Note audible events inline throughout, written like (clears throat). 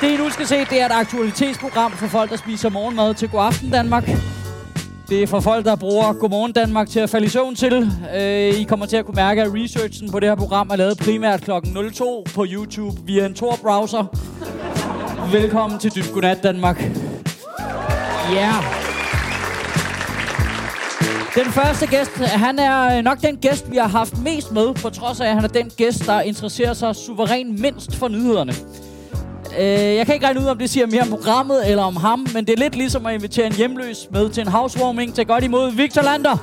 Det, I nu skal se, det er et aktualitetsprogram for folk, der spiser morgenmad til God Aften Danmark. Det er for folk, der bruger Godmorgen Danmark til at falde i søvn til. Øh, I kommer til at kunne mærke, at researchen på det her program er lavet primært kl. 02 på YouTube via en Tor-browser. Velkommen til Dybt Godnat Danmark. Ja. Yeah. Den første gæst, han er nok den gæst, vi har haft mest med, på trods af, at han er den gæst, der interesserer sig suveræn mindst for nyhederne. Øh, jeg kan ikke regne ud, om det siger mere om programmet eller om ham, men det er lidt ligesom at invitere en hjemløs med til en housewarming. til godt imod Victor Lander.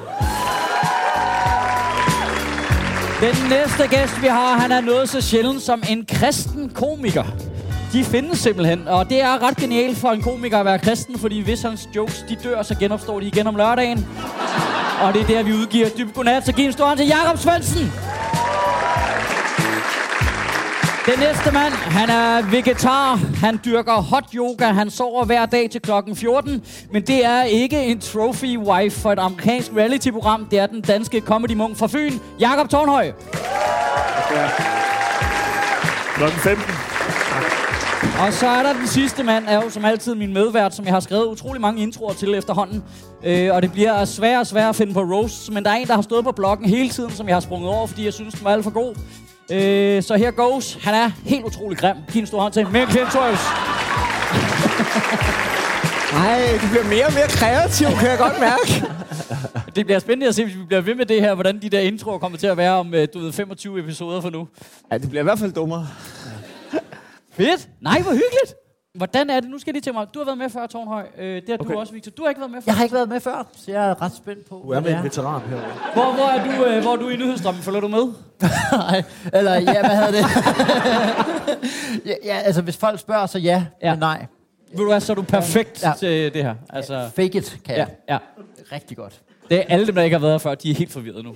Den næste gæst, vi har, han er noget så sjældent som en kristen komiker. De findes simpelthen, og det er ret genialt for en komiker at være kristen, fordi hvis hans jokes de dør, så genopstår de igen om lørdagen. Og det er der, vi udgiver dybt godnat, så giv en stor hånd til Jakob Svendsen. Den næste mand, han er vegetar. Han dyrker hot yoga. Han sover hver dag til klokken 14. Men det er ikke en trophy wife for et amerikansk reality-program. Det er den danske comedy-munk fra Fyn, Jakob Tornhøj. Klokken 15. Og så er der den sidste mand, er jo som altid min medvært, som jeg har skrevet utrolig mange introer til efterhånden. Øh, og det bliver svært og svært at finde på roasts, men der er en, der har stået på bloggen hele tiden, som jeg har sprunget over, fordi jeg synes, den var alt for god. Øh, så her goes. Han er helt utrolig grim. Giv en stor hånd til Mikkel Klintorius. Nej, du bliver mere og mere kreativ, kan jeg godt mærke. det bliver spændende at se, hvis vi bliver ved med det her, hvordan de der introer kommer til at være om, øh, du ved, 25 episoder for nu. Ja, det bliver i hvert fald dummere. Fedt. Nej, hvor hyggeligt. Hvordan er det? Nu skal de til mig. Du har været med før, Tornhøj. Øh, det har okay. du også, Victor. Du har ikke været med før. Jeg har ikke været med før, så jeg er ret spændt på, Du er med en veteran her. Hvor, hvor, er du, øh, hvor er du i nyhedsstrømmen? Følger du med? (laughs) Nej, eller ja, hvad hedder det? (laughs) ja, ja, altså hvis folk spørger, så ja, ja. men nej. Ved du hvad, så er du perfekt ja. til det her. Altså, Fake it, kan jeg. Ja, ja. Rigtig godt. Det er alle dem, der ikke har været her før, de er helt forvirrede nu.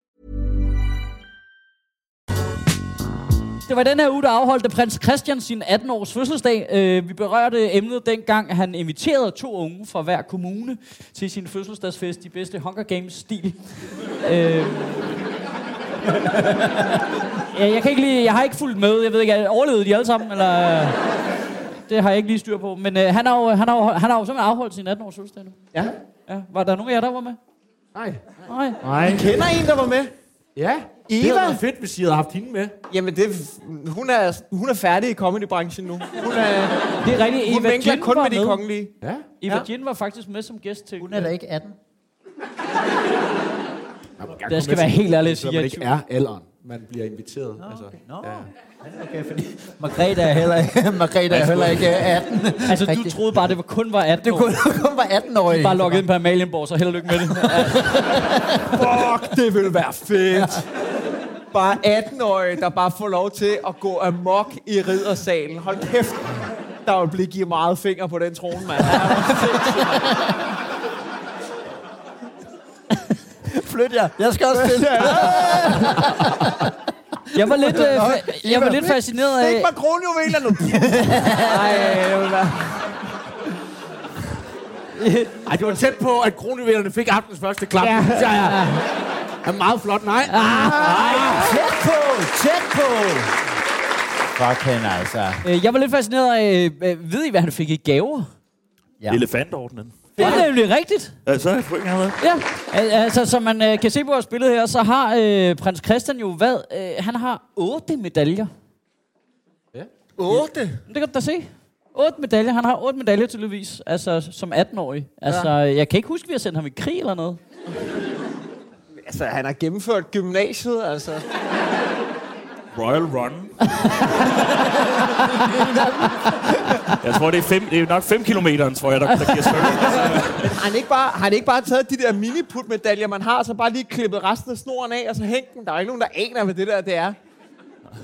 Det var den her uge, der afholdte prins Christian sin 18-års fødselsdag. Øh, vi berørte emnet dengang, han inviterede to unge fra hver kommune til sin fødselsdagsfest i bedste Hunger Games-stil. øh, ja, jeg, kan ikke lige, jeg har ikke fulgt med. Jeg ved ikke, overlevede de alle sammen? Eller, det har jeg ikke lige styr på. Men øh, han har jo, han har jo, han har jo simpelthen afholdt sin 18-års fødselsdag nu. Ja. ja. Var der nogen af jer, der var med? Nej. Nej. Nej. Jeg kender en, der var med. Ja, det Eva? havde været fedt, hvis I havde haft hende med. Jamen, det, hun, er, hun er færdig i comedybranchen nu. Hun er, Det er rigtigt. hun Eva vinkler Jin kun var med de med. kongelige. Ja. Eva Ja. Jin var faktisk med som gæst til... Hun er da ikke 18. Der skal være helt ærlig at sige, at man ikke er alderen, man bliver inviteret. Altså, Nå, ja. okay, fordi Margrethe er heller ikke, (laughs) Margrethe er heller ikke 18. Altså, du troede bare, det var kun var 18 Det år. kunne (laughs) kun var 18 år. Bare logget ind på Amalienborg, så held og lykke med det. Fuck, det ville være fedt. Bare 18-årige, der bare får lov til at gå amok i riddersalen. Hold kæft. Der vil blive givet meget finger på den trone, mand. Flyt jer. Jeg skal også spille. (laughs) Jeg var lidt, øh, fa- jeg var lidt fascineret Stik af... mig kronjuveler nu. Ej, det vil være... Ej, det var tæt på, at kronjuvelerne fik aftens første klap. Ja, ja, ja. Er meget flot, nej. Ej, tæt på, tæt på. Fuck hende, altså. Øh, jeg var lidt fascineret af... Øh, ved I, hvad han fik i gaver? Ja. Elefantordnen. Det er nemlig rigtigt. Ja, så sgu ikke engang Ja, Al- altså som man øh, kan se på vores billede her, så har øh, prins Christian jo hvad? Øh, han har otte medaljer. 8? Det kan du da se. Otte medaljer. Han har otte medaljer tydeligvis, altså som 18-årig. Altså, ja. jeg kan ikke huske, at vi har sendt ham i krig eller noget. Altså, han har gennemført gymnasiet, altså. Royal Run. jeg tror, det er, fem, det er nok 5 km, tror jeg, der, der giver stykker. Har han ikke bare, har han ikke bare taget de der miniput-medaljer, man har, og så bare lige klippet resten af snoren af, og så hængt den? Der er ikke nogen, der aner, hvad det der det er.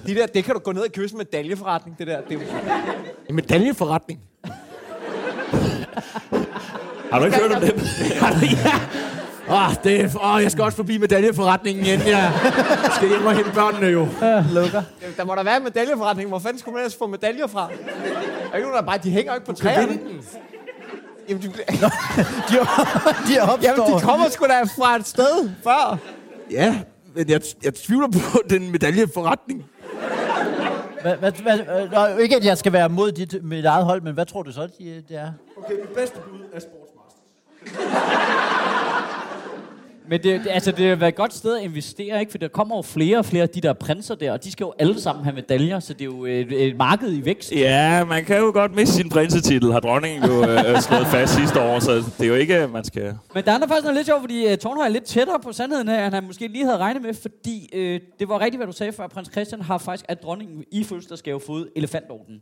De der, det kan du gå ned og købe som medaljeforretning, det der. Det er jo... En medaljeforretning. Har du ikke hørt om det? ja. Åh, det er, åh, jeg skal også forbi medaljeforretningen igen. Jeg skal hjem og hente børnene jo. Lukker. Der må der være en medaljeforretning. Hvor fanden skulle man ellers få medaljer fra? Der er ikke nogen, der bare... De hænger jo ikke på træerne. Jamen, de, De opstår. jamen, de kommer sgu da fra et sted før. Ja, men jeg, jeg tvivler på den medaljeforretning. Hvad, hvad, hvad, nå, ikke at jeg skal være mod dit, mit eget hold, men hvad tror du så, de, det er? Okay, mit bedste bud er sportsmaster. Men det, det, altså, det har været et godt sted at investere, ikke? For der kommer jo flere og flere af de der prinser der, og de skal jo alle sammen have medaljer, så det er jo et, et marked i vækst. Ja, man kan jo godt miste sin prinsetitel, har dronningen jo øh, (laughs) slået fast sidste år, så det er jo ikke, man skal... Men der er der faktisk noget lidt sjovt, fordi uh, Tornhøj er lidt tættere på sandheden her, end han måske lige havde regnet med, fordi uh, det var rigtigt, hvad du sagde før. Prins Christian har faktisk af dronningen i fødselsdagsgave fået elefantorden.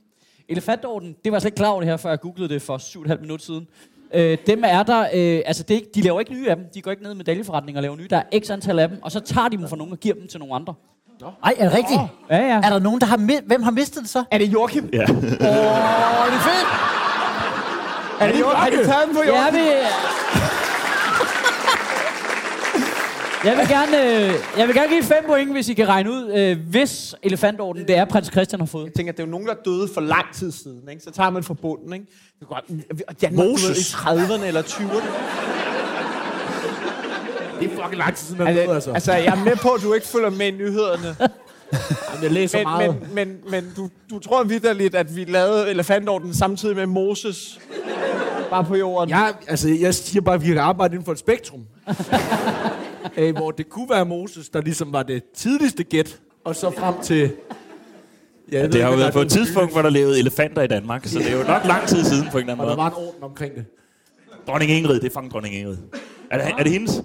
Elefantorden, det var jeg slet ikke klar over det her, før jeg googlede det for 7,5 minutter siden. Øh, dem er der, øh, altså det, er ikke- de laver ikke nye af dem. De går ikke ned i medaljeforretninger og laver nye. Der er x antal af dem, og så tager de dem fra nogen og giver dem til nogle andre. Ej, er det rigtigt? Ja, ja. Er der nogen, der har mi- Hvem har mistet det så? Er det Joachim? Ja. Åh, det er fedt! Er det Joachim? Har de taget den på Joachim? vil... Jeg vil, gerne, øh, jeg vil gerne give fem point, hvis I kan regne ud, øh, hvis elefantorden, det er prins Christian har fået. Jeg tænker, det er jo nogen, der døde for lang tid siden. Ikke? Så tager man fra bunden. Ikke? Det er godt. Og Danmark, ved, i 30'erne eller 20'erne. Det er fucking lang tid siden, man Altså, altså, altså. altså, jeg er med på, at du ikke følger med i nyhederne. Jamen, jeg læser Men, meget. men, men, men du, du tror vidderligt, at vi lavede elefantorden samtidig med Moses. Bare på jorden. Jeg, altså, jeg siger bare, at vi kan arbejde inden for et spektrum. Øh, hvor det kunne være Moses, der ligesom var det tidligste gæt, og så frem til... Ja, Det har jo været på et tidspunkt, hvor der levede elefanter i Danmark, så det er jo nok lang tid siden på en eller anden Og der måde. var en orden omkring det. Dronning Ingrid, det er fanget dronning Ingrid. Er det, er det hendes?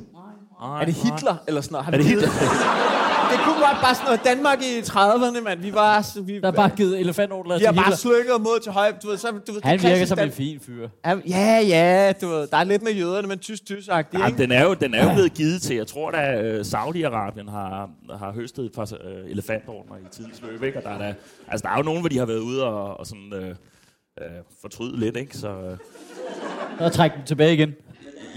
Er det Hitler eller sådan noget? Er det Hitler? (laughs) Det kunne godt bare sådan noget Danmark i 30'erne, mand. Vi var... Vi, Der er bare givet elefantorden vi til har bare slykket mod til højre. Du ved, så, du ved, det er Han virker som en fin fyr. Ja, ja, du ved. Der er lidt med jøderne, men tysk tysk Ja, den er jo, den er jo blevet givet til, jeg tror da øh, Saudi-Arabien har, har høstet et par øh, elefantordner i tidens løb, ikke? Og der er, der, altså, der er jo nogen, hvor de har været ude og, og sådan, øh, øh, fortryde lidt, ikke? Så, øh, Og trække dem tilbage igen.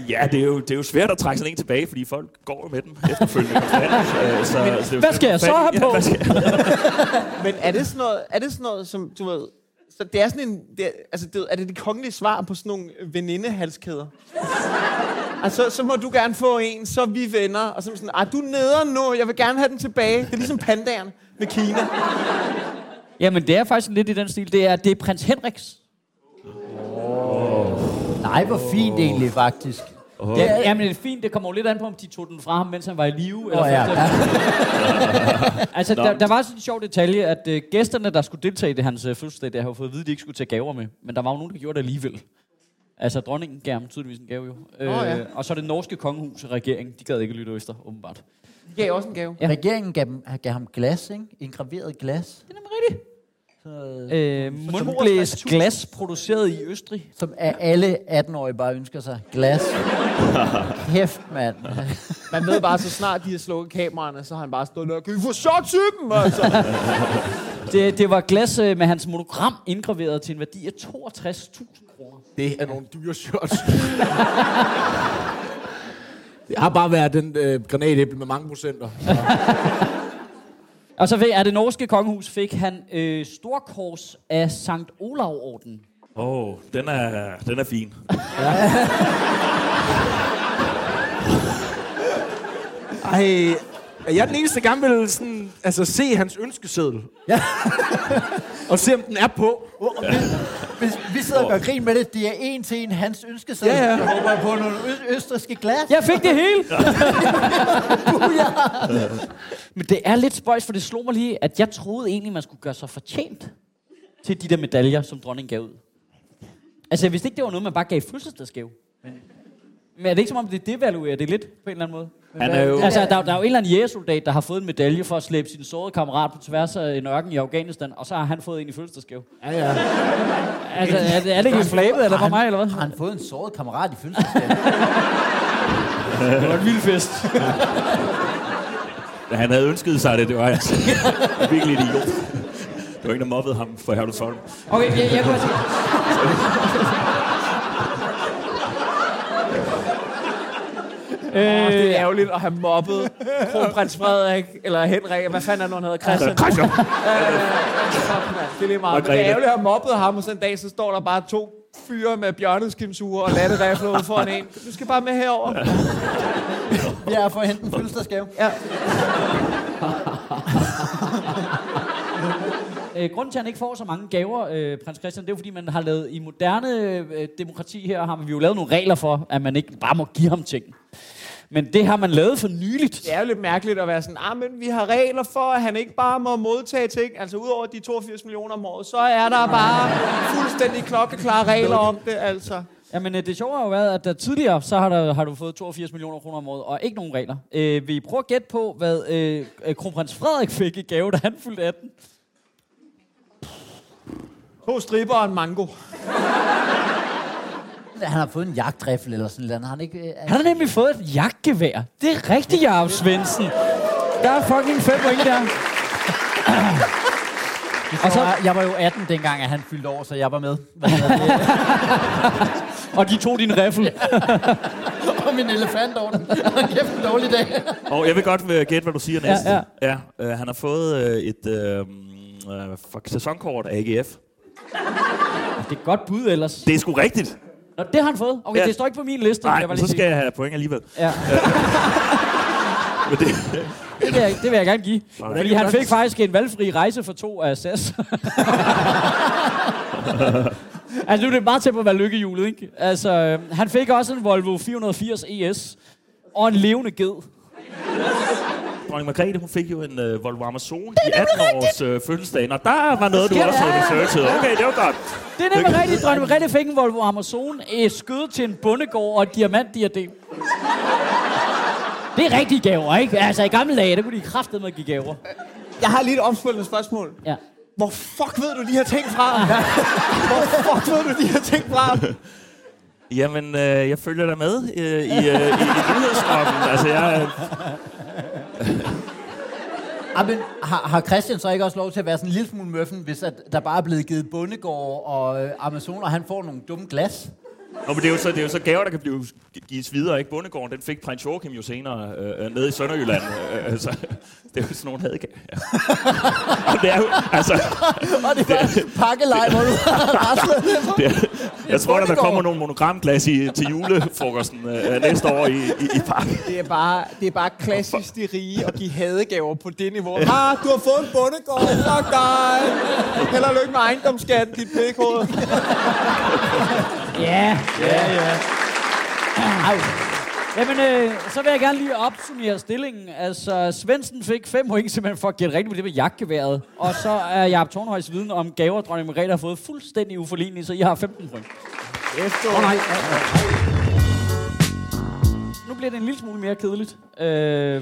Ja, det er, jo, det er jo svært at trække sådan en tilbage, fordi folk går jo med dem efterfølgende. (laughs) Øh, så, så det er jo hvad skal jeg så have på? Ja? (laughs) Men er det sådan noget, er det sådan noget som, du ved... Så det er sådan en... Det er, altså, det, er det det kongelige svar på sådan nogle venindehalskæder? Altså, så må du gerne få en, så vi venner. Og så sådan, ah, du er nederen nu, jeg vil gerne have den tilbage. Det er ligesom pandaen med Kina. Jamen, det er faktisk lidt i den stil. Det er, det er prins Henriks. Nej, hvor fint egentlig, faktisk. Det er, jamen, det er fint. Det kommer jo lidt an på, om de tog den fra ham, mens han var i live. Eller Åh, ja. først- (laughs) altså, der, der var sådan en sjov detalje, at øh, gæsterne, der skulle deltage i det, hans øh, fødselsdag, der har fået at vide, at de ikke skulle tage gaver med. Men der var jo nogen, der gjorde det alligevel. Altså, dronningen gav ham tydeligvis en gave jo. Øh, ja. Og så det norske kongehus og regeringen, de gad ikke lytte efter, åbenbart. Det gav også en gave. Ja. Regeringen gav, dem, gav ham glas, ikke? Engraveret glas. Det er nemlig rigtigt. Så, Øh, mundblæs glas produceret i Østrig. som af alle 18-årige bare ønsker sig. Glas. (laughs) Kæft, mand. Man ved bare, så snart de har slukket kameraerne, så har han bare stået der, kan vi få shot til dem, altså? (laughs) Det, det var glas øh, med hans monogram indgraveret til en værdi af 62.000 kroner. Det er nogle dyre shots. (laughs) det har bare været den øh, granatæble med mange procenter. Og så fik, er det norske kongehus fik han øh, storkors af Sankt Olav-orden. Åh, oh, den, er, den er fin. (laughs) Ej, er jeg den eneste, der gerne vil sådan, altså, se hans ønskeseddel? Ja. (laughs) og se, om den er på. Hvis vi sidder og gør grin med det, det er en til en hans ønskesæd. Ja, ja. Jeg håber på nogle ø- østriske glas. Jeg fik det hele! (laughs) Men det er lidt spøjs, for det slog mig lige, at jeg troede egentlig, man skulle gøre sig fortjent til de der medaljer, som dronningen gav ud. Altså, jeg vidste ikke, det var noget, man bare gav fødselsdagsgave. Men, men er det ikke som om, det devaluerer det lidt på en eller anden måde? Han er jo... Altså, der, er jo- der er jo en eller anden jægersoldat, der har fået en medalje for at slæbe sin sårede kammerat på tværs af en ørken i Afghanistan, og så har han fået en i fødselsdagsgave. Ja, ja. Altså, er det, er det ikke flabet, eller for mig, eller hvad? Har han fået en såret kammerat i fødselsdagsgave? (laughs) Det var en vild fest. Han havde ønsket sig det, det var altså (laughs) virkelig idiot. Det var en, der mobbede ham for Herlufsholm. Okay, jeg, jeg kunne sige... (laughs) Øh, det er ærgerligt at have mobbet kronprins Frederik, eller Henrik, hvad fanden er nu, han hedder? Christian. Christian! Fuck, mand. Det er lige meget. Men det er ærgerligt at have mobbet ham, og så en dag, så står der bare to fyre med bjørneskimsure og latterrifler ude foran en. Du skal bare med herover. (laughs) Jeg er for at hente en fødselsdagsgave. Ja. (laughs) Øh, grunden til, at han ikke får så mange gaver, øh, prins Christian, det er jo, fordi man har lavet i moderne øh, demokrati her, har vi jo lavet nogle regler for, at man ikke bare må give ham ting. Men det har man lavet for nyligt. Det er jo lidt mærkeligt at være sådan, ah, men vi har regler for, at han ikke bare må modtage ting. Altså udover de 82 millioner om året, så er der bare fuldstændig klokkeklare regler om det, altså. Jamen, øh, det sjove har jo været, at der tidligere, så har, der, har du fået 82 millioner kroner om året, og ikke nogen regler. Øh, vil I prøve at gætte på, hvad øh, øh, kronprins Frederik fik i gave, da han fyldte 18? To striber og en mango. Han har fået en jagtriffel eller sådan noget. Har han ikke... øh, Han har nemlig fået et jagtgevær. Det er rigtigt, Jacob Svendsen. Der er fucking fem point der. Og så, jeg var jo 18 dengang, at han fyldte år, så jeg var med. (laughs) Og de tog din riffel. (laughs) Og min elefantovn. (laughs) Kæft en dårlig dag. Og jeg vil godt øh, gætte, hvad du siger næste. Ja, ja. øh, han har fået øh, et øh, øh, fuck, sæsonkort af AGF. Det er et godt bud ellers. Det er sgu rigtigt. Nå, det har han fået. Okay, Ja. det står ikke på min liste. Nej, jeg var så skal jeg have point alligevel. Ja. (laughs) Men det, Det vil, jeg, det vil jeg gerne give. Hvordan Fordi han fik faktisk en valgfri rejse for to af SAS. (laughs) altså nu er det meget tæt på at være lykkehjulet, ikke? Altså, øh, han fik også en Volvo 480 ES og en levende ged. Dronning Margrethe, hun fik jo en øh, Volvo Amazon i 18 års øh, fødselsdag. Og der var noget, du Skal også det? havde researchet. Okay, det var godt. Det er nemlig rigtigt. Dronning Margrethe fik en Volvo Amazon, et skød til en bondegård og et diamantdiadem. Det er rigtige gaver, ikke? Altså i gamle dage, der kunne de kraftedeme give gaver. Jeg har lige et opfølgende spørgsmål. Ja. Hvor fuck ved du de her ting fra? (laughs) Hvor fuck ved du de her ting fra? Jamen, øh, jeg følger dig med øh, i, øh, i, i nyhedsstrømmen. Altså, jeg, Ah, men har, har Christian så ikke også lov til at være sådan en lille smule møffen, hvis at der bare er blevet givet bondegård og øh, Amazon, og han får nogle dumme glas? Nå, men det er, jo så, det er jo så gaver, der kan blive gives videre, ikke? Bondegården, den fik prins Joachim jo senere øh, øh, nede i Sønderjylland. Øh, øh, så (laughs) det er jo sådan nogle hadegaver. Ja. (laughs) Og det er jo, altså, (laughs) Og det var pakkelej, hvor du det er, jeg tror, at der kommer nogle monogramglas i, til julefrokosten øh, næste år i, i, i parken. Det er bare, det er bare klassisk de rige at give hadegaver på det niveau. Ah, du har fået en bondegård. Fuck dig. Held og lykke med ejendomsskatten, dit pikhoved. Ja. Ja, ja. Ej. Jamen, øh, så vil jeg gerne lige opsummere stillingen. Altså, Svendsen fik fem point simpelthen for at gætte rigtigt på det med jagtgeværet. Og så er Jacob Tornhøjs viden om gaver, dronning Margrethe har fået fuldstændig uforligneligt, så I har 15 point. Efter. Åh, nej. Nu bliver det en lille smule mere kedeligt. Ah.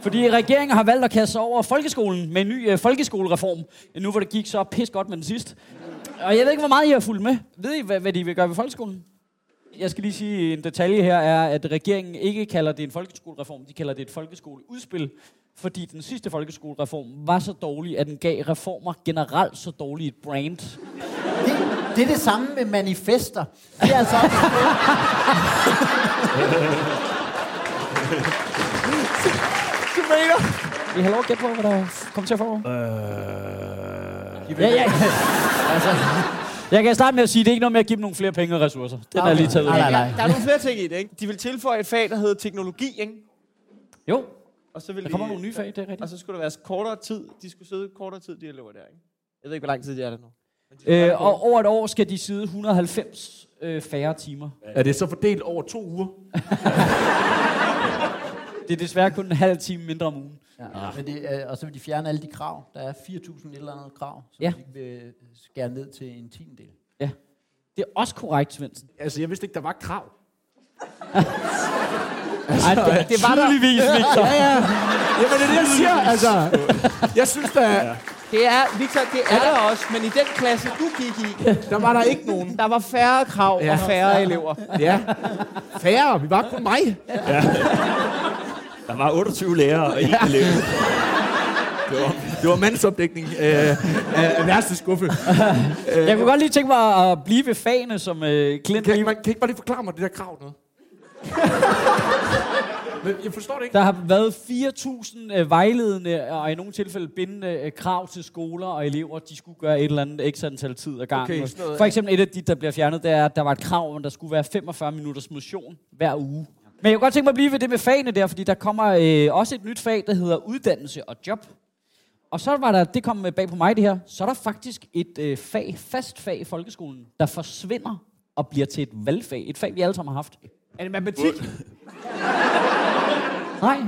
fordi regeringen har valgt at kaste sig over folkeskolen med en ny øh, folkeskolereform. Nu hvor det gik så pis godt med den sidste. Og jeg ved ikke, hvor meget I har fulgt med. Ved I, hvad, hvad de vil gøre ved folkeskolen? Jeg skal lige sige, en detalje her er, at regeringen ikke kalder det en folkeskolereform, de kalder det et folkeskoleudspil, fordi den sidste folkeskolereform var så dårlig, at den gav reformer generelt så dårligt et brand. Det, det er det samme med manifester. Det er altså også Du mener? Vil I have lov at gætte på, hvad der kommer til at foregå? Øh, Ja, ja. Altså, jeg kan starte med at sige, at det er ikke noget med at give dem nogle flere penge og ressourcer. Den er lige taget ud. Nej, nej, nej. Der er nogle flere ting i det, ikke? De vil tilføje et fag, der hedder teknologi, ikke? Jo, Og så vil der kommer de, nogle nye fag, det er Og rigtigt. så skulle der være kortere tid. De skulle sidde kortere tid, de elever der, ikke? Jeg ved ikke, hvor lang tid det er der nu. Øh, og over et år skal de sidde 190 øh, færre timer. Er det så fordelt over to uger? (laughs) Det er desværre kun en halv time mindre om ugen. Ja. Men det, øh, og så vil de fjerne alle de krav. Der er 4.000 et eller andet krav, som Ja. de vil skære ned til en tiendedel. Ja. Det er også korrekt, Svendsen. Altså, jeg vidste ikke, der var krav. (laughs) Ej, det, det var der. Tydeligvis, Victor. Ja, ja. Jamen, det er det, jeg siger. Altså, jeg synes, der, Det er, Victor, det er der også, men i den klasse, du gik i, der var der ikke nogen. der var færre krav Ja. og færre elever. Ja. Færre, vi var kun mig. Der var 28 lærere og en elev. Det var, det var mandsopdækning øh, af, af værste skuffe. Jeg kunne godt lige tænke mig at blive ved fagene, som øh, Clint Kan, man, kan I ikke bare lige forklare mig det der krav noget? Men jeg forstår det ikke. Der har været 4.000 øh, vejledende og i nogle tilfælde bindende øh, krav til skoler og elever. De skulle gøre et eller andet ekstra antal tid ad gangen. Okay, For eksempel et af de, der bliver fjernet, det er, at der var et krav om, at der skulle være 45 minutters motion hver uge. Men jeg kunne godt tænke mig at blive ved det med fagene der, fordi der kommer øh, også et nyt fag, der hedder uddannelse og job. Og så var der, det kom øh, bag på mig det her, så er der faktisk et øh, fag, fast fag i folkeskolen, der forsvinder og bliver til et valgfag. Et fag, vi alle sammen har haft. Er det matematik? (laughs) Nej,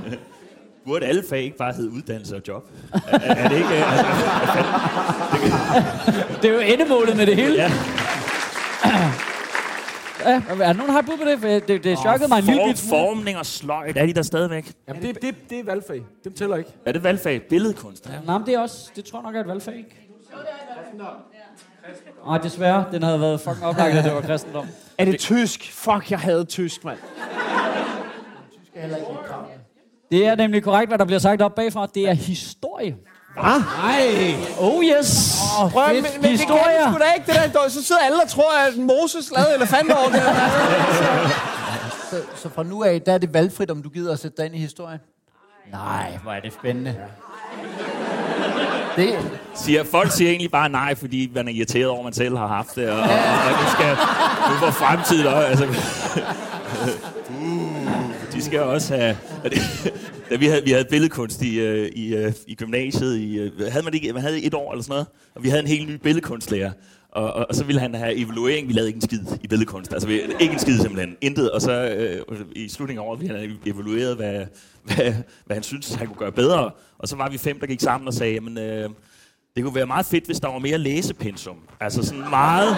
Burde alle fag ikke bare hedde uddannelse og job? Er, er, det ikke... Altså, det er jo endemålet med det hele. Ja. (clears throat) Ja, er der nogen, der har et bud på det? For Det, det chokkede mig en lille bit smule. formning og sløjt, er de der stadigvæk? Jamen, det, det, det er valgfag. Dem tæller ikke. Er det valgfag? Billedkunst? Ja. Nej, men det er også, det tror jeg nok er et valgfag, ikke? Nej, desværre. Den havde været fucking oplagt, at det var kristendom. Er det tysk? Fuck, jeg havde tysk, mand. Det er nemlig korrekt, hvad der bliver sagt op bagfra. Det er historie. Nej. Oh yes! Oh, Prøv, men, men det kan Historie. sgu da ikke, det der. Så sidder alle og tror, at Moses lavede elefantorden. Så, så fra nu af, der er det valgfrit, om du gider at sætte dig ind i historien? Nej, hvor er det spændende. Det, Siger, folk siger egentlig bare nej, fordi man er irriteret over, at man selv har haft det, og, og, og nu skal nu for fremtiden også, altså, (laughs) uh, de skal også have... Ja, vi havde, vi havde billedkunst i, øh, i, øh, i gymnasiet, i, øh, havde man ikke, man havde et år eller sådan noget, og vi havde en helt ny billedkunstlærer. Og, og, og, så ville han have evaluering. Vi lavede ikke en skid i billedkunst. Altså, vi, ikke en skid simpelthen. Intet. Og så øh, i slutningen af året, vi havde evalueret, hvad, hvad, hvad han syntes, han kunne gøre bedre. Og så var vi fem, der gik sammen og sagde, jamen, øh, det kunne være meget fedt, hvis der var mere læsepensum. Altså sådan meget,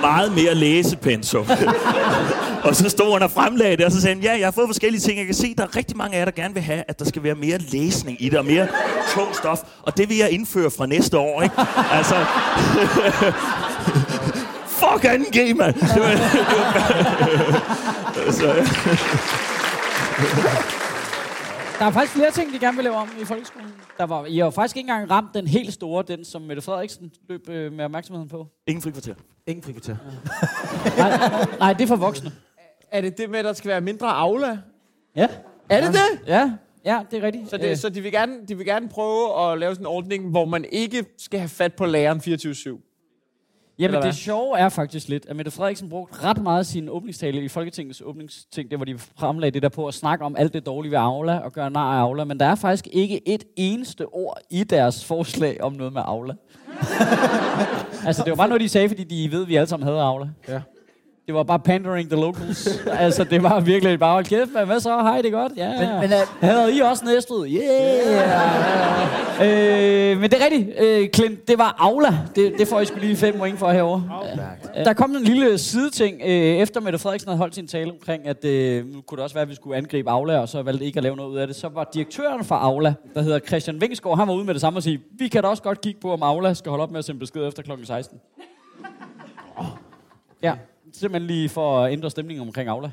meget mere læsepensum. (laughs) og så stod han og fremlagde det, og så sagde han, ja, jeg har fået forskellige ting. Jeg kan se, der er rigtig mange af jer, der gerne vil have, at der skal være mere læsning i det, og mere tung stof. Og det vil jeg indføre fra næste år, ikke? Altså... (laughs) Fuck 2G, mand! Det var, det var, så, Der er faktisk flere ting, de gerne vil lave om i folkeskolen. Der var, I har faktisk ikke engang ramt den helt store, den som Mette Frederiksen løb øh, med opmærksomheden på. ingen frikvarter. Ingen frikvarter. Nej, nej, det er for voksne. Er det det med, at der skal være mindre aula? Ja, Er det det? ja, ja det er rigtigt. Så, det, så de, vil gerne, de vil gerne prøve at lave sådan en ordning, hvor man ikke skal have fat på læreren 24-7. Jamen det sjove er faktisk lidt, at Mette Frederiksen brugte ret meget af sin åbningstale i Folketingets åbningsting, der hvor de fremlagde det der på at snakke om alt det dårlige ved Aula og gøre nar af Aula, men der er faktisk ikke et eneste ord i deres forslag om noget med Aula. (laughs) altså det var bare noget, de sagde, fordi de ved, at vi alle sammen havde Aula. Ja. Det var bare pandering the locals. (laughs) altså det var virkelig bare, hold kæft, man, hvad så? Hej, det er godt? Ja. Men- men, øh, Havde I også næstet? Yeah! øh, men det er rigtigt, øh, Clint, det var Aula. Det, det får I skulle lige fem point for herovre. Der kom en lille sideting, øh, efter Mette Frederiksen havde holdt sin tale omkring, at øh, nu kunne det også være, at vi skulle angribe Aula, og så valgte ikke at lave noget ud af det. Så var direktøren for Aula, der hedder Christian Vingsgaard, han var ude med det samme og sige, vi kan da også godt kigge på, om Aula skal holde op med at sende besked efter kl. 16. Ja, simpelthen lige for at ændre stemningen omkring Aula.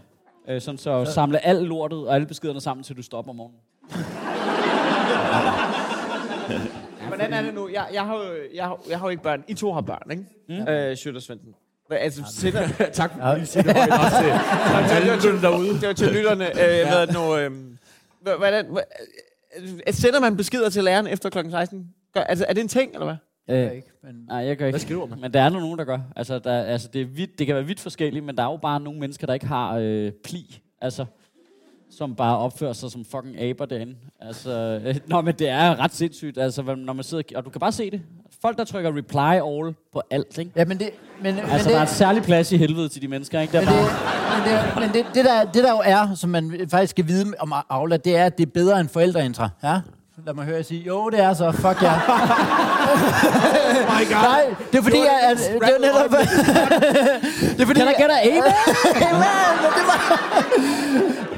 Øh, sådan så samle alt lortet og alle beskederne sammen, til du stopper om morgenen. (laughs) Hvordan er det nu? Jeg, jeg, har, jo, jeg, har, jeg har jo ikke børn. I to har børn, ikke? Mm. Øh, Sjøtter Svendsen. Hvad, altså, sætter, (laughs) tak for at sige det (laughs) højt også til, til alle lytterne derude. det var til lytterne. Øh, hvad er det nu? Øh, hvad- hvordan, øh, sætter man beskeder til læreren efter kl. 16? Gør, altså, er det en ting, eller hvad? Øh, ikke, men nej, jeg gør ikke. Hvad skriver man? Men der er nu nogen, der gør. Altså, der, altså det, er vidt, det kan være vidt forskelligt, men der er jo bare nogle mennesker, der ikke har øh, pli. Altså, som bare opfører sig som fucking aber derinde. Altså, øh, (laughs) nå, men det er ret sindssygt. Altså, når man sidder, og du kan bare se det. folk, der trykker reply all på alt, ikke? Ja, men det... Men, men Altså, det, der er et særligt plads i helvede til de mennesker, ikke? Der Men, bare, det, men, det, men det, det, der, det der jo er, som man faktisk skal vide om Aula, det er, at det er bedre end forældreintra. Ja? Lad mig høre jer sige, jo, det er så, fuck ja. (laughs) My God. Nej, det er fordi, var at, det er netop... (laughs) det er fordi, kan der gætte amen? Amen, men det var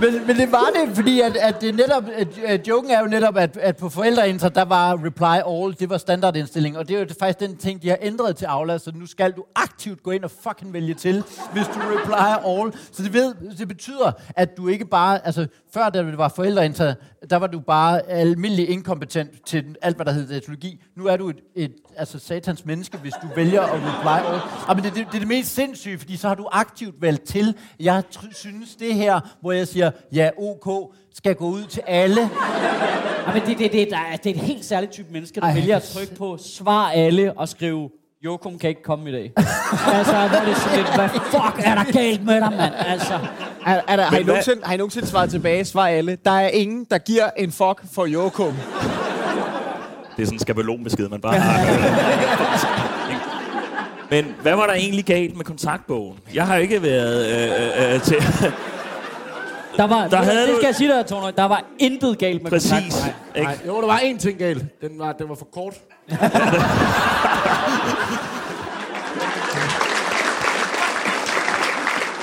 men, men det var det, fordi at, at det netop, at, at joken er jo netop, at, at på forældreinter, der var reply all, det var standardindstilling, og det er jo faktisk den ting, de har ændret til Aula, så nu skal du aktivt gå ind og fucking vælge til, hvis du reply all. Så det, ved, det betyder, at du ikke bare, altså før da det var forældreinter, der var du bare almindelig inkompetent til alt, hvad der hedder datologi. Nu er du et, et altså satans menneske, hvis du vælger at reply all. Og men det, det, det er det mest sindssyge, fordi så har du aktivt valgt til. Jeg synes det her, hvor jeg siger, ja, ok, skal gå ud til alle. Ja, men det, det, det, der er, det er et helt særligt type menneske, der Ej. vælger at trykke på svar alle og skrive, Jokum kan ikke komme i dag. (laughs) altså, hvor er det sådan lidt, hvad fuck er der galt med dig, mand? Altså, Er, er der, har, I nogensinde, har I nogensinde svaret tilbage? Svar alle. Der er ingen, der giver en fuck for Jokum. Det er sådan en skabelonbesked, man bare har. Men hvad var der egentlig galt med kontaktbogen? Jeg har ikke været øh, øh, til... der var, Der det, havde det du- skal jeg sige dig, Tone, der var intet galt med Præcis. kontakt. Ikke? Nej, jo, der var én ting galt. Den var, den var for kort. (laughs)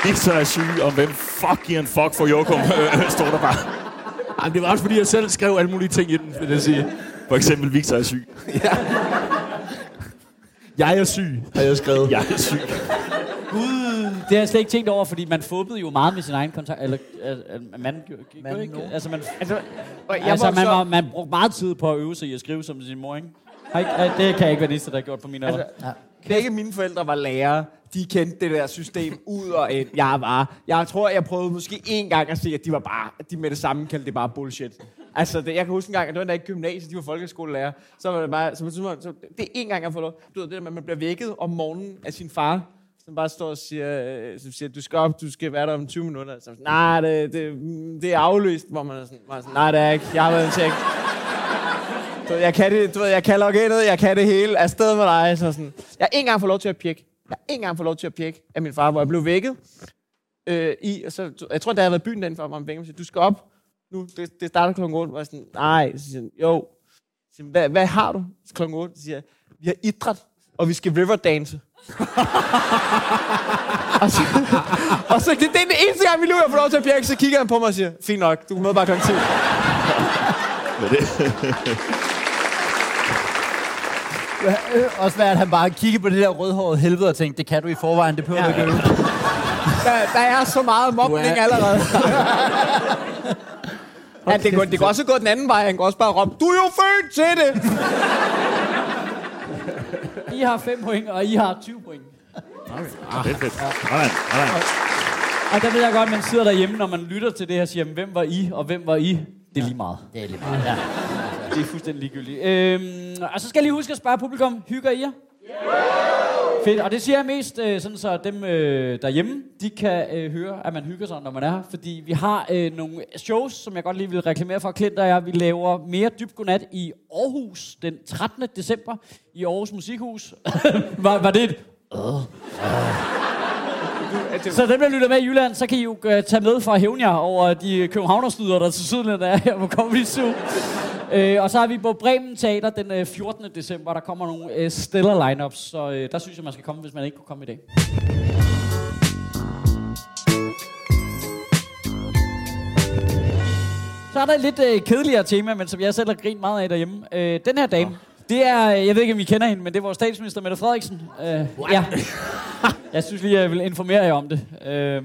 Victor er syg, og hvem fuck giver en fuck for Jokum, øh, (laughs) står der bare. Ej, det var også fordi, jeg selv skrev alle mulige ting i den, vil jeg sige. For eksempel, Victor er syg. Jeg er syg, har jeg skrevet. Jeg er syg. Det har jeg slet ikke tænkt over, fordi man fubbede jo meget med sin egen kontakt. Eller, øh, man, gjorde- gjorde ikke? Altså, man, Altså, jeg altså, man, var, man brugte meget tid på at øve sig i at skrive som sin mor, ikke? Det kan jeg ikke være eneste, der har gjort på min alder. Altså, Begge mine forældre var lærere. De kendte det der system ud og ind. Jeg var... Jeg tror, jeg prøvede måske én gang at se, at de var bare... At de med det samme kaldte det bare bullshit. Altså, det, jeg kan huske en gang, at det var da i gymnasiet, de var folkeskolelærer. Så var det bare... Så, så, så, det er en gang, jeg får lov. Du ved, det der med, at man bliver vækket om morgenen af sin far, som bare står og siger, øh, som siger, du skal op, du skal være der om 20 minutter. Så, nej, det, det, det er aflyst, hvor man er sådan, man er sådan nej, det er ikke. Jeg har været en tjek. Du ved, jeg kan det, du ved, jeg kan logge ind, jeg kan det hele, afsted med dig. Så sådan. Jeg har ikke engang fået lov til at pjekke. Jeg har ikke engang fået lov til at pjekke af min far, hvor jeg blev vækket. Øh, i, og så, jeg tror, da jeg havde været i byen den for mig, om du skal op nu, det, det starter klokken 8. Og jeg sådan, nej, så siger han, jo. Så siger, hvad, hvad har du Så klokken 8? Så siger jeg, vi har idræt, og vi skal riverdance. (laughs) og så, og så det, det er den eneste gang, vi nu har fået lov til at pjekke, så kigger han på mig og siger, fint nok, du kan møde bare klokken 10. Øh, Også være, at han bare kigger på det der rødhårede helvede og tænkte, det kan du i forvejen, det behøver du ikke. Der, der er så meget mobning er- allerede. (laughs) ja, det, går, det går også gå den anden vej. Han kan også bare råbe, du er jo født til det! I har 5 point, og I har 20 point. Det er fedt. Sådan, sådan. Og der ved jeg godt, at man sidder derhjemme, når man lytter til det her, og siger, hvem var I, og hvem var I? Det er lige meget. Det er lige meget. Ja. Det er fuldstændig ligegyldigt. Øhm, og så skal jeg lige huske at spørge publikum, hygger I jer? Fedt, og det siger jeg mest, øh, sådan så dem øh, derhjemme, de kan øh, høre, at man hygger sig, når man er her. Fordi vi har øh, nogle shows, som jeg godt lige vil reklamere for. Klint og jeg, vi laver mere dybt godnat i Aarhus den 13. december i Aarhus Musikhus. (laughs) var, var det et... Øh? Så dem, der lytter med i Jylland, så kan I jo øh, tage med for at hævne jer over de københavnerstyder, der til sydlandet er her på Comedy Zoo. Øh, og så har vi på Bremen Teater den øh, 14. december. Der kommer nogle øh, stellar lineups, så øh, der synes jeg, man skal komme, hvis man ikke kunne komme i dag. Så er der et lidt øh, kedeligere tema, men som jeg selv har grint meget af derhjemme. Øh, den her dame, det er, øh, jeg ved ikke, om I kender hende, men det er vores statsminister, Mette Frederiksen. Øh, ja. Jeg synes lige, jeg vil informere jer om det. Øh,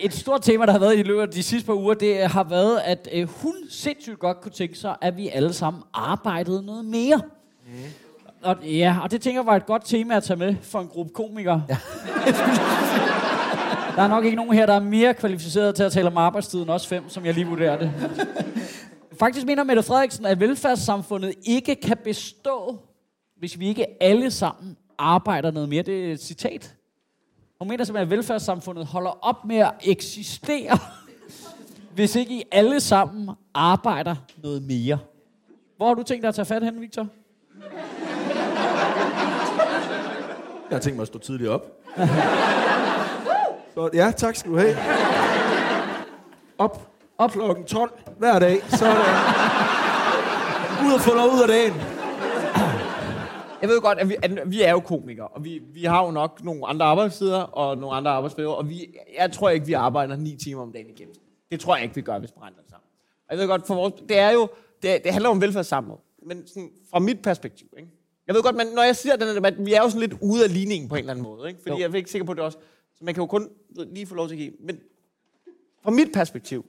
et stort tema, der har været i løbet af de sidste par uger, det har været, at øh, hun sindssygt godt kunne tænke sig, at vi alle sammen arbejdede noget mere. Mm. Og, ja, og det tænker jeg var et godt tema at tage med for en gruppe komikere. Ja. (laughs) der er nok ikke nogen her, der er mere kvalificeret til at tale om arbejdstiden, også fem, som jeg lige vurderer det. Faktisk mener Mette Frederiksen, at velfærdssamfundet ikke kan bestå, hvis vi ikke alle sammen arbejder noget mere. Det er et citat. Hun mener simpelthen, at velfærdssamfundet holder op med at eksistere, (laughs) hvis ikke I alle sammen arbejder noget mere. Hvor har du tænkt dig at tage fat hen, Victor? Jeg har tænkt mig at stå tidligt op. Så, ja, tak skal du have. Op. Op klokken 12 hver dag. Så er det ud og få noget ud af dagen. Jeg ved godt, at vi, at vi er jo komikere, og vi, vi har jo nok nogle andre arbejdstider og nogle andre arbejdsperioder, og vi, jeg tror ikke, vi arbejder 9 timer om dagen i gennemsnit. Det tror jeg ikke, vi gør, hvis vi det sammen. Og jeg ved godt, for vores, det er jo, det, det handler om velfærdssamfund, men sådan, fra mit perspektiv, ikke? Jeg ved godt, men når jeg siger den her debat, vi er jo sådan lidt ude af ligningen på en eller anden måde, ikke? Fordi jo. jeg er ikke sikker på det også. Så man kan jo kun lige få lov til at give. Men fra mit perspektiv,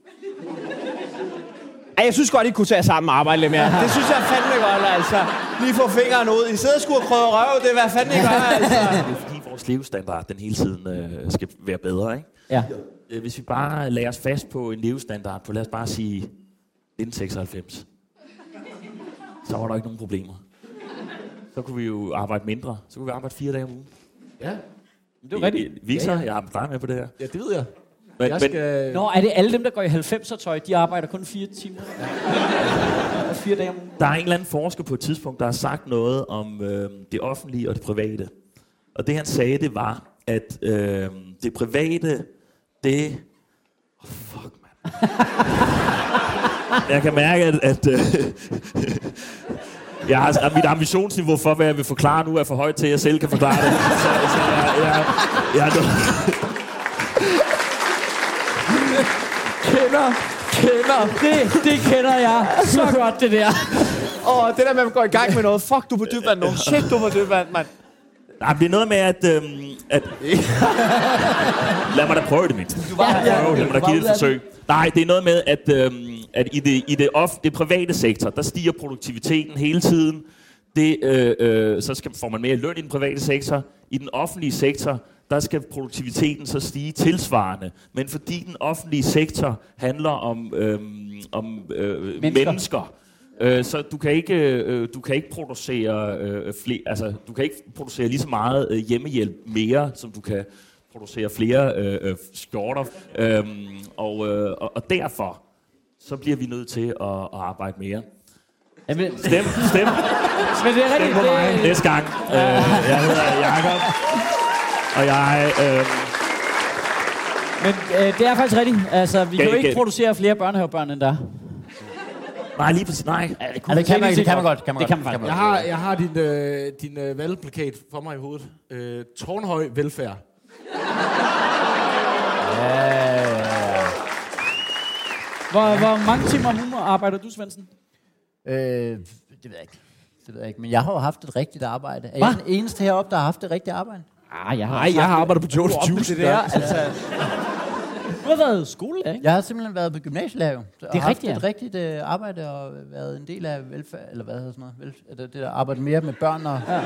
ej, jeg synes godt, I kunne tage sammen og arbejde lidt mere. Det synes jeg fandme godt, altså. Lige få fingeren ud. I sidder sgu og krøder røv, det er hvad fanden I gør, (laughs) altså. Det er fordi vores levestandard, den hele tiden øh, skal være bedre, ikke? Ja. Øh, Hvis vi bare lader os fast på en levestandard på, lad os bare sige 1996, så var der ikke nogen problemer. Så kunne vi jo arbejde mindre. Så kunne vi arbejde fire dage om ugen. Ja, Det er rigtigt. Victor, jeg har dig med på det her. ja det ved jeg. Men, Jeg men, skal... Nå, er det alle dem, der går i 90'er tøj, de arbejder kun fire timer? Og fire dage om ugen? der er en eller anden forsker på et tidspunkt, der har sagt noget om øh, det offentlige og det private. Og det han sagde, det var, at øh, det private, det... Oh, fuck, man. Jeg kan mærke, at, at øh, jeg har, at mit ambitionsniveau for, hvad jeg vil forklare nu, er for højt til, at jeg selv kan forklare det. Så, så jeg, jeg, jeg, jeg, Kender, kender. Det, det kender jeg så (laughs) godt, det der. Åh, det der med, at man går i gang med noget. Fuck, du er på dybvand nu. Shit, du er på dybvand, mand. Nej, det er noget med, at... Øhm, at (laughs) lad mig da prøve det, mindst. Du var- ja, prøve, lad mig da give det et forsøg. Nej, det er noget med, at, øhm, at i, det, i det, off, det private sektor, der stiger produktiviteten hele tiden. Det, øh, øh, så skal, får man mere løn i den private sektor. I den offentlige sektor, der skal produktiviteten så stige tilsvarende. Men fordi den offentlige sektor handler om, øhm, om øh, Mennesker. mennesker, Øh, så du kan ikke, øh, du kan ikke producere øh, flere, altså du kan ikke producere lige så meget øh, hjemmehjælp mere, som du kan producere flere øh, øh, skjorter. Øhm, og, øh, og, og derfor så bliver vi nødt til at, at arbejde mere. Jamen, Stem, stem, men det er rigtigt. stem på mig Det, næste gang. Øh, jeg hedder Jakob, og jeg... Øh, men øh, det er faktisk rigtigt. Altså, vi kan jo ikke producere flere børnehavebørn, end der. nej, lige præcis, nej. Ja, det, Ja, det kan man, det kan man godt. Kan man det godt, kan man faktisk. Jeg har, jeg har din, øh, din øh, valgplakat for mig i hovedet. Øh, tårnhøj velfærd. Hvor, hvor mange timer om ugen arbejder du, Svendsen? Øh, det ved jeg ikke. Det ved jeg ikke. Men jeg har jo haft et rigtigt arbejde. Er Hva? jeg den eneste heroppe, der har haft et rigtigt arbejde? Ah, jeg har, Nej, jeg har arbejdet på Jones Juice. det der, altså. Du har været skolelærer, ikke? Jeg har simpelthen været på gymnasielærer jo. Det er rigtigt, Haft et rigtigt øh, arbejde og været en del af velfærd, eller hvad hedder sådan noget, velfærd, det, det der arbejde mere med børn og ja.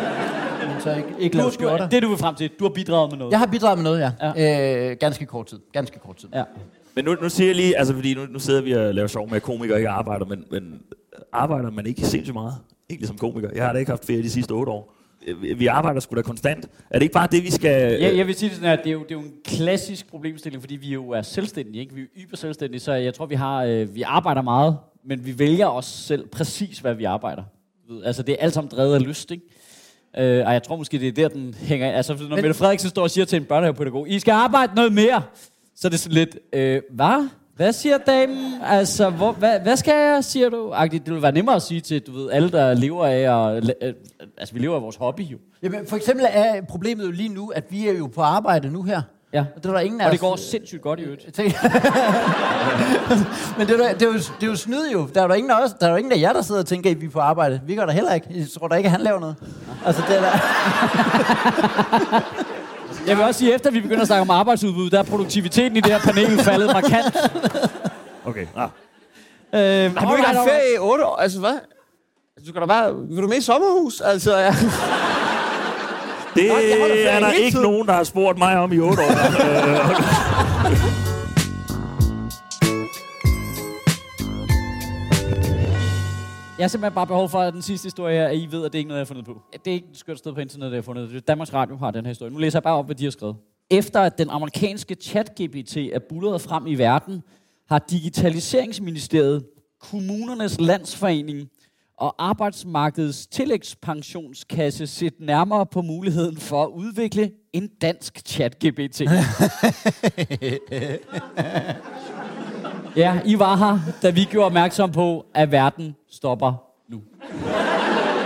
men så ikke, ikke Du, lave du, skjorter. det du vil frem til, du har bidraget med noget. Jeg har bidraget med noget, ja. ja. Øh, ganske kort tid. Ganske kort tid. Ja. Men nu, nu siger jeg lige, altså fordi nu, nu sidder vi og laver sjov med, at komikere ikke arbejder, men, men arbejder man ikke sindssygt meget? Egentlig som komiker. Jeg har da ikke haft ferie de sidste otte år. Vi- arbejder sgu da konstant. Er det ikke bare det, vi skal... Ja, jeg vil sige det sådan her, det er, jo, det er jo en klassisk problemstilling, fordi vi jo er selvstændige, ikke? Vi er yber selvstændige, så jeg tror, vi har, øh, vi arbejder meget, men vi vælger også selv præcis, hvad vi arbejder. Du ved, Altså, det er alt sammen drevet af lyst, ikke? Øh, og jeg tror måske, det er der, den hænger... Altså, når men, Mette Frederiksen står og siger til en børnehavepædagog, I skal arbejde noget mere, så er det sådan lidt, øh, hvad? Hvad siger damen? Altså, hvor, hvad, hvad skal jeg, siger du? Agtigt, det vil være nemmere at sige til, du ved, alle, der lever af at... Øh, altså, vi lever af vores hobby, jo. Jamen, for eksempel er problemet jo lige nu, at vi er jo på arbejde nu her. Ja. Og det er der ingen Og det os- går sindssygt godt i øvrigt. (laughs) Men det er, det, er jo, det er jo snyd jo. Der er jo ingen af os, der er jo ingen af jer, der sidder og tænker, at vi er på arbejde. Vi gør der heller ikke. Jeg tror da ikke, at han laver noget. Altså, det er der. (laughs) Jeg vil også sige, efter vi begynder at snakke om arbejdsudbud, der er produktiviteten i det her panel faldet markant. Okay, ah. Øh, Har du ikke haft ferie i otte år? Altså, hvad? Du kan da bare... Vil du med i sommerhus? Altså, ja. Det ferie er der ikke tiden. nogen, der har spurgt mig om i otte år. (laughs) Jeg har simpelthen bare behov for, at den sidste historie er, at I ved, at det ikke er noget, jeg har fundet på. Det er ikke et skørt sted på internettet, jeg har fundet det. Danmarks Radio har den her historie. Nu læser jeg bare op, hvad de har skrevet. Efter at den amerikanske chat-GPT er bulleret frem i verden, har Digitaliseringsministeriet, Kommunernes Landsforening og arbejdsmarkedets tillægspensionskasse set nærmere på muligheden for at udvikle en dansk chat-GPT. (laughs) ja, I var her, da vi gjorde opmærksom på, at verden stopper nu.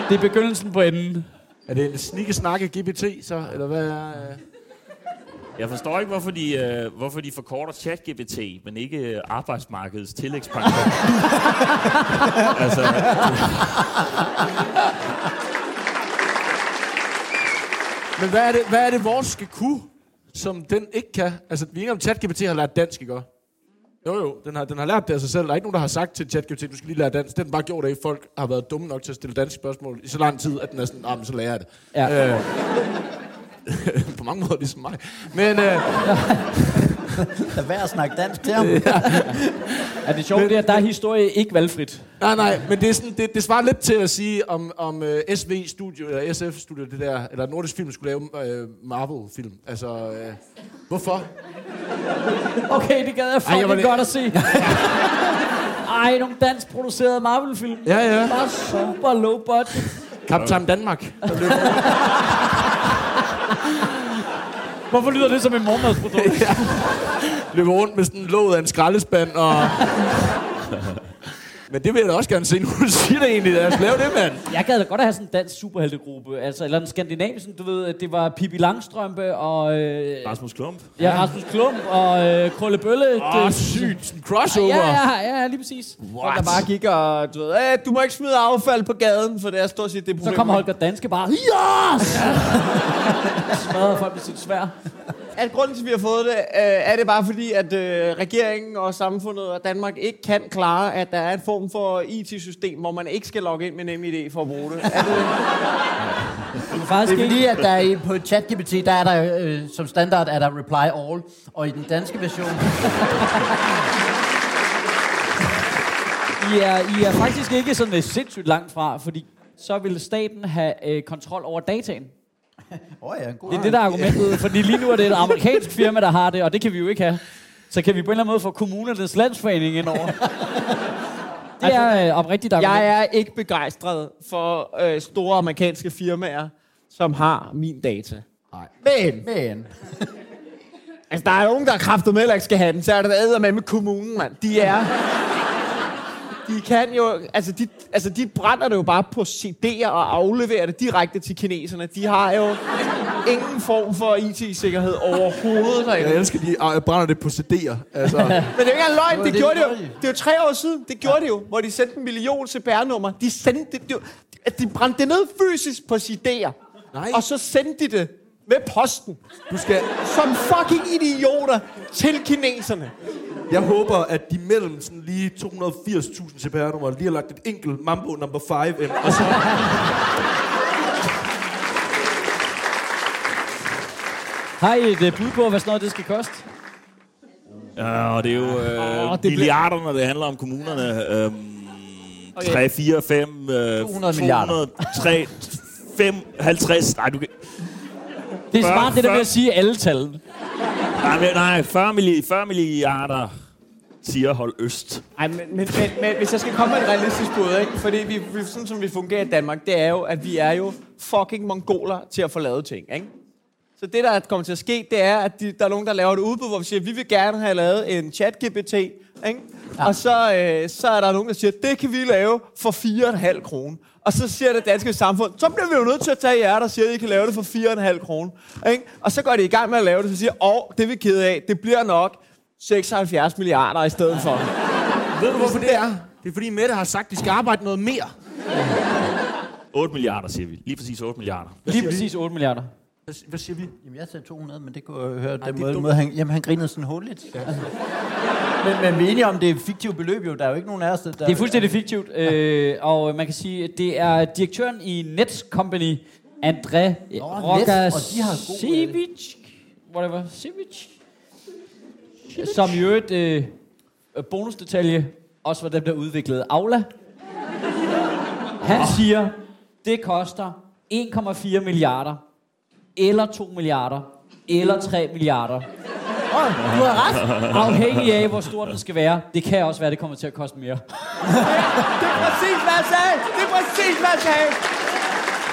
Det er begyndelsen på enden. Er det en snikke-snakke GBT, så? Eller hvad er... øh? Jeg forstår ikke, hvorfor de, øh, hvorfor de forkorter ChatGPT, men ikke øh, arbejdsmarkedets tillægspension. (laughs) altså, Men hvad er, det, hvad er det, vores skal kunne, som den ikke kan? Altså, vi er ikke om ChatGPT har lært dansk, ikke også? Jo, jo, den har, den har lært det af sig selv. Der er ikke nogen, der har sagt til ChatGPT, du skal lige lære dansk. Den har bare gjort det, at folk har været dumme nok til at stille danske spørgsmål i så lang tid, at den er sådan, ah, men så lærer jeg det. Ja. Øh, (laughs) på mange måder ligesom mig. Men øh, (laughs) Lad være at snakke dansk til ham. Er det sjovt, det er, at der er historie ikke valgfrit. nej, nej, men det, er sådan, det, det svarer lidt til at sige, om, om uh, SV Studio, eller SF Studio, det der, eller Nordisk Film skulle lave uh, Marvel-film. Altså, uh, hvorfor? Okay, det gad jeg Ej, fucking jeg det- godt at se. Ej, nogle dansk producerede Marvel-film. Ja, ja. Bare super low budget. Kaptajn Danmark. Der (laughs) blev Hvorfor lyder det som en morgenmadsprodukt? (laughs) løber rundt med sådan en låd af en skraldespand, og... (laughs) Men det vil jeg da også gerne se, nu du siger det egentlig. Lad os lave det, mand. Jeg gad da godt at have sådan en dansk superheltegruppe. Altså, eller en skandinavisk, du ved, at det var Pippi Langstrømpe og... Øh, Rasmus Klump. ja, Rasmus Klump og øh, Krølle Bølle. Åh, oh, Det- sygt. Sådan en crossover. Ja, ja, ja, lige præcis. Folk, der bare gik og, du ved, "Æ, du må ikke smide affald på gaden, for det er stort set det problem. Så kom Holger Danske bare, yes! (laughs) Smadrede folk med sit svær. At grunden til, at vi har fået det, øh, er det bare fordi, at øh, regeringen og samfundet og Danmark ikke kan klare, at der er en form for IT-system, hvor man ikke skal logge ind med NemID for at bruge det. Er det Det er faktisk Det er fordi, at der er, i- på ChatGPT, der er der øh, som standard er der reply all, og i den danske version, I er, I er faktisk ikke sådan øh, sindssygt langt fra, fordi så vil staten have øh, kontrol over dataen oh, ja, en god Det er det, der er argumentet, fordi lige nu er det et amerikansk firma, der har det, og det kan vi jo ikke have. Så kan vi på en eller anden måde få kommunernes landsforening ind over. (laughs) Det er øh, oprigtigt argument. jeg er ikke begejstret for øh, store amerikanske firmaer, som har min data. Nej. Men, Men, altså der er nogen, der er kraftet med, ikke skal have den, så er det med kommunen, mand. De er... De kan jo, altså de, altså de brænder det jo bare på CD'er og afleverer det direkte til kineserne. De har jo ingen form for IT-sikkerhed overhovedet derinde. Jeg elsker, de ah, brænder det på CD'er. Altså, (laughs) Men det er jo ikke engang løgn, det, det gjorde de jo. Det er jo tre år siden, det gjorde de jo, hvor de sendte en million CPR-nummer. De sendte det, det, de brændte det ned fysisk på CD'er. Nej. Og så sendte de det med posten, du skal, som fucking idioter, til kineserne. jeg håber, at de mellem sådan lige 280.000 CPR-nummer lige har lagt et enkelt Mambo number 5 ind, og så... Har I et øh, bud på, hvad sådan noget det skal koste? Ja, og det er jo øh, oh, det bliver- milliarder, når det handler om kommunerne. Øhm, Okay. 3, 4, 5... Øh, 200 milliarder. 3, 5, 50... Nej, du kan... Det er smart, det der med at sige alle tallene. Nej, men, nej 40, milli, 40 milliarder siger hold øst. Ej, men, men, men, men hvis jeg skal komme med et realistisk bud, ikke? Fordi vi, vi, sådan som vi fungerer i Danmark, det er jo, at vi er jo fucking mongoler til at få lavet ting, ikke? Så det, der kommer til at ske, det er, at de, der er nogen, der laver et udbud, hvor vi siger, at vi vil gerne have lavet en chat-GPT, ikke? Ja. Og så, øh, så er der nogen, der siger, det kan vi lave for 4,5 kroner. Og så siger det danske samfund, så bliver vi jo nødt til at tage jer, der siger, at I kan lave det for 4,5 kroner. Ikke? Og så går de i gang med at lave det, så siger, åh, det er vi ked af, det bliver nok 76 milliarder i stedet for. (laughs) Ved du, hvorfor det er? Det er fordi Mette har sagt, at de skal arbejde noget mere. 8 milliarder, siger vi. Lige præcis 8 milliarder. Lige præcis 8 milliarder. Hvad, hvad siger vi? jamen jeg sagde 200, men det kunne jeg høre, det den måde, måde han, jamen han grinede sådan hulligt. Ja. men, men vi er enige om, det er fiktivt beløb jo, der er jo ikke nogen af os, der... Det er fuldstændig fiktivt, øh, og man kan sige, at det er direktøren i Nets Company, André øh, Rogasiewicz, whatever, Siewicz, som i øvrigt, øh, bonusdetalje, også var dem, der udviklede Aula. Han siger, det koster 1,4 milliarder, eller 2 milliarder, eller 3 milliarder, Oh, du har ret. Afhængig af, hvor stort det skal være, det kan også være, det kommer til at koste mere. Det er præcis, hvad jeg sagde! Det er præcis, hvad jeg sagde!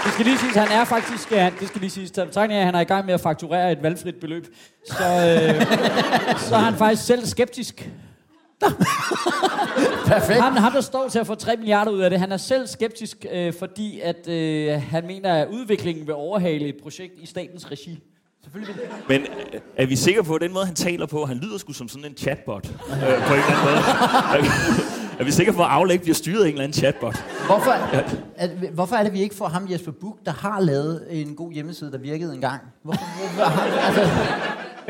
Det skal lige siges, han er faktisk, ja, det skal lige siges, af, at han er i gang med at fakturere et valgfrit beløb, så, øh, så er han faktisk selv skeptisk. Perfekt. Ham, ham, der står til at få 3 milliarder ud af det, han er selv skeptisk, øh, fordi at, øh, han mener, at udviklingen vil overhale et projekt i statens regi. Men øh, er vi sikre på, at den måde, han taler på, han lyder sgu som sådan en chatbot øh, på en eller anden måde? Er vi, er vi sikre på, at aflæg bliver styret af en eller anden chatbot? Hvorfor, at, hvorfor er det, vi ikke får ham Jesper Buch, der har lavet en god hjemmeside, der virkede engang? Hvorfor, hvorfor altså,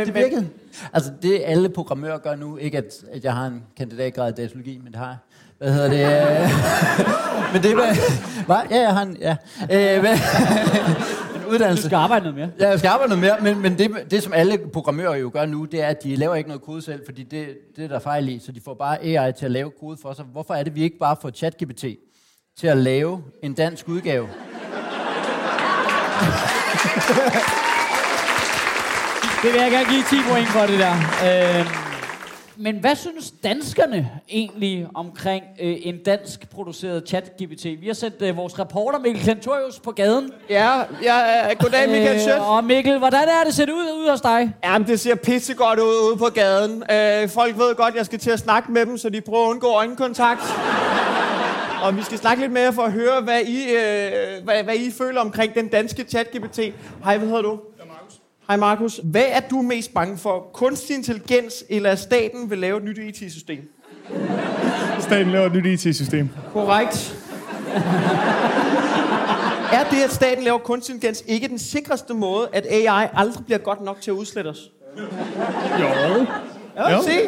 det virkede. Altså, det alle programmører gør nu, ikke at, at jeg har en kandidatgrad i datalogi, men det har jeg. Hvad hedder det? (laughs) men det var... Hvad? Ja, jeg har en... Ja. Øh, men, en (laughs) Du uddannelse. skal arbejde noget mere. Ja, jeg skal arbejde noget mere, men, men det, det, som alle programmører jo gør nu, det er, at de laver ikke noget kode selv, fordi det, det er der fejl i, så de får bare AI til at lave kode for sig. Hvorfor er det, vi ikke bare får ChatGPT til at lave en dansk udgave? (laughs) Det vil jeg gerne give 10 point for det der. Øh, men hvad synes danskerne egentlig omkring øh, en dansk produceret chat-GPT? Vi har sendt øh, vores reporter Mikkel Klentorius på gaden. Ja, ja, uh, goddag Michael Schødt. og Mikkel, hvordan er det set ud ude hos dig? Jamen, det ser pissegodt ud ude på gaden. Uh, folk ved godt, jeg skal til at snakke med dem, så de prøver at undgå øjenkontakt. Og vi skal snakke lidt mere for at høre, hvad I, uh, hvad, hvad I føler omkring den danske chat-GPT. Hej, hvad hedder du? Hej Markus. Hvad er du mest bange for? Kunstig intelligens, eller at staten vil lave et nyt IT-system? Staten laver et nyt IT-system. Korrekt. er det, at staten laver kunstig intelligens, ikke den sikreste måde, at AI aldrig bliver godt nok til at udslette os? Jo. Ja, Jo. se.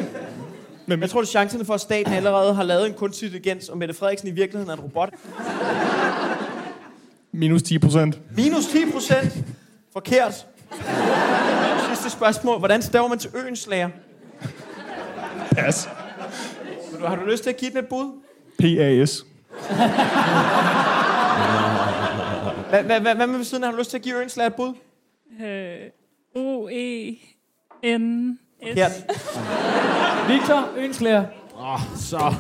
Men Jeg tror, at chancerne for, at staten allerede har lavet en kunstig intelligens, og Mette Frederiksen i virkeligheden er en robot. minus 10 procent. Minus 10 procent. Forkert. (laughs) Sidste spørgsmål. Hvordan staver man til øens slager? Pas. Har du lyst til at give den et bud? PAS. Hvad, hvad, hvad med siden? Har du lyst til at give øens slager et bud? Øh, O-E-N-S. Victor Ønslæger. Så.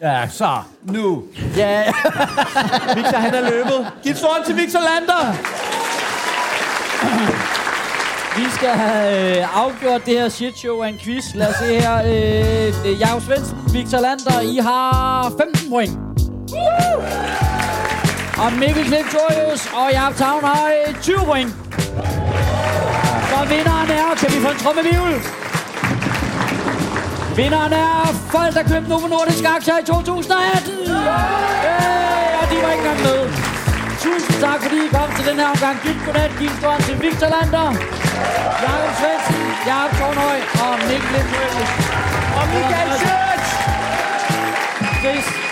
Ja, så. Nu. Ja, (laughs) Victor, han er løbet. Giv et til Victor Lander. Vi skal have øh, afgjort det her shit show af en quiz. Lad os se her. Øh, er Jakob Svendsen, Victor Lander, I har 15 point. Og Mikkel Klintorius og Jakob Tavn har øh, 20 point. Så vinderen er, kan vi få en trommevivel? Vinderen er folk, der købte Novo Nordisk aktier i 2018. Hey, og de var ikke engang med. Tusind tak, fordi I kom til den her omgang. Dybt godnat, giv en til Victor Lander, Jakob Svendsen, Jakob Tornhøj og Mikkel Lindhøj. Og Michael Schøtz. Ses.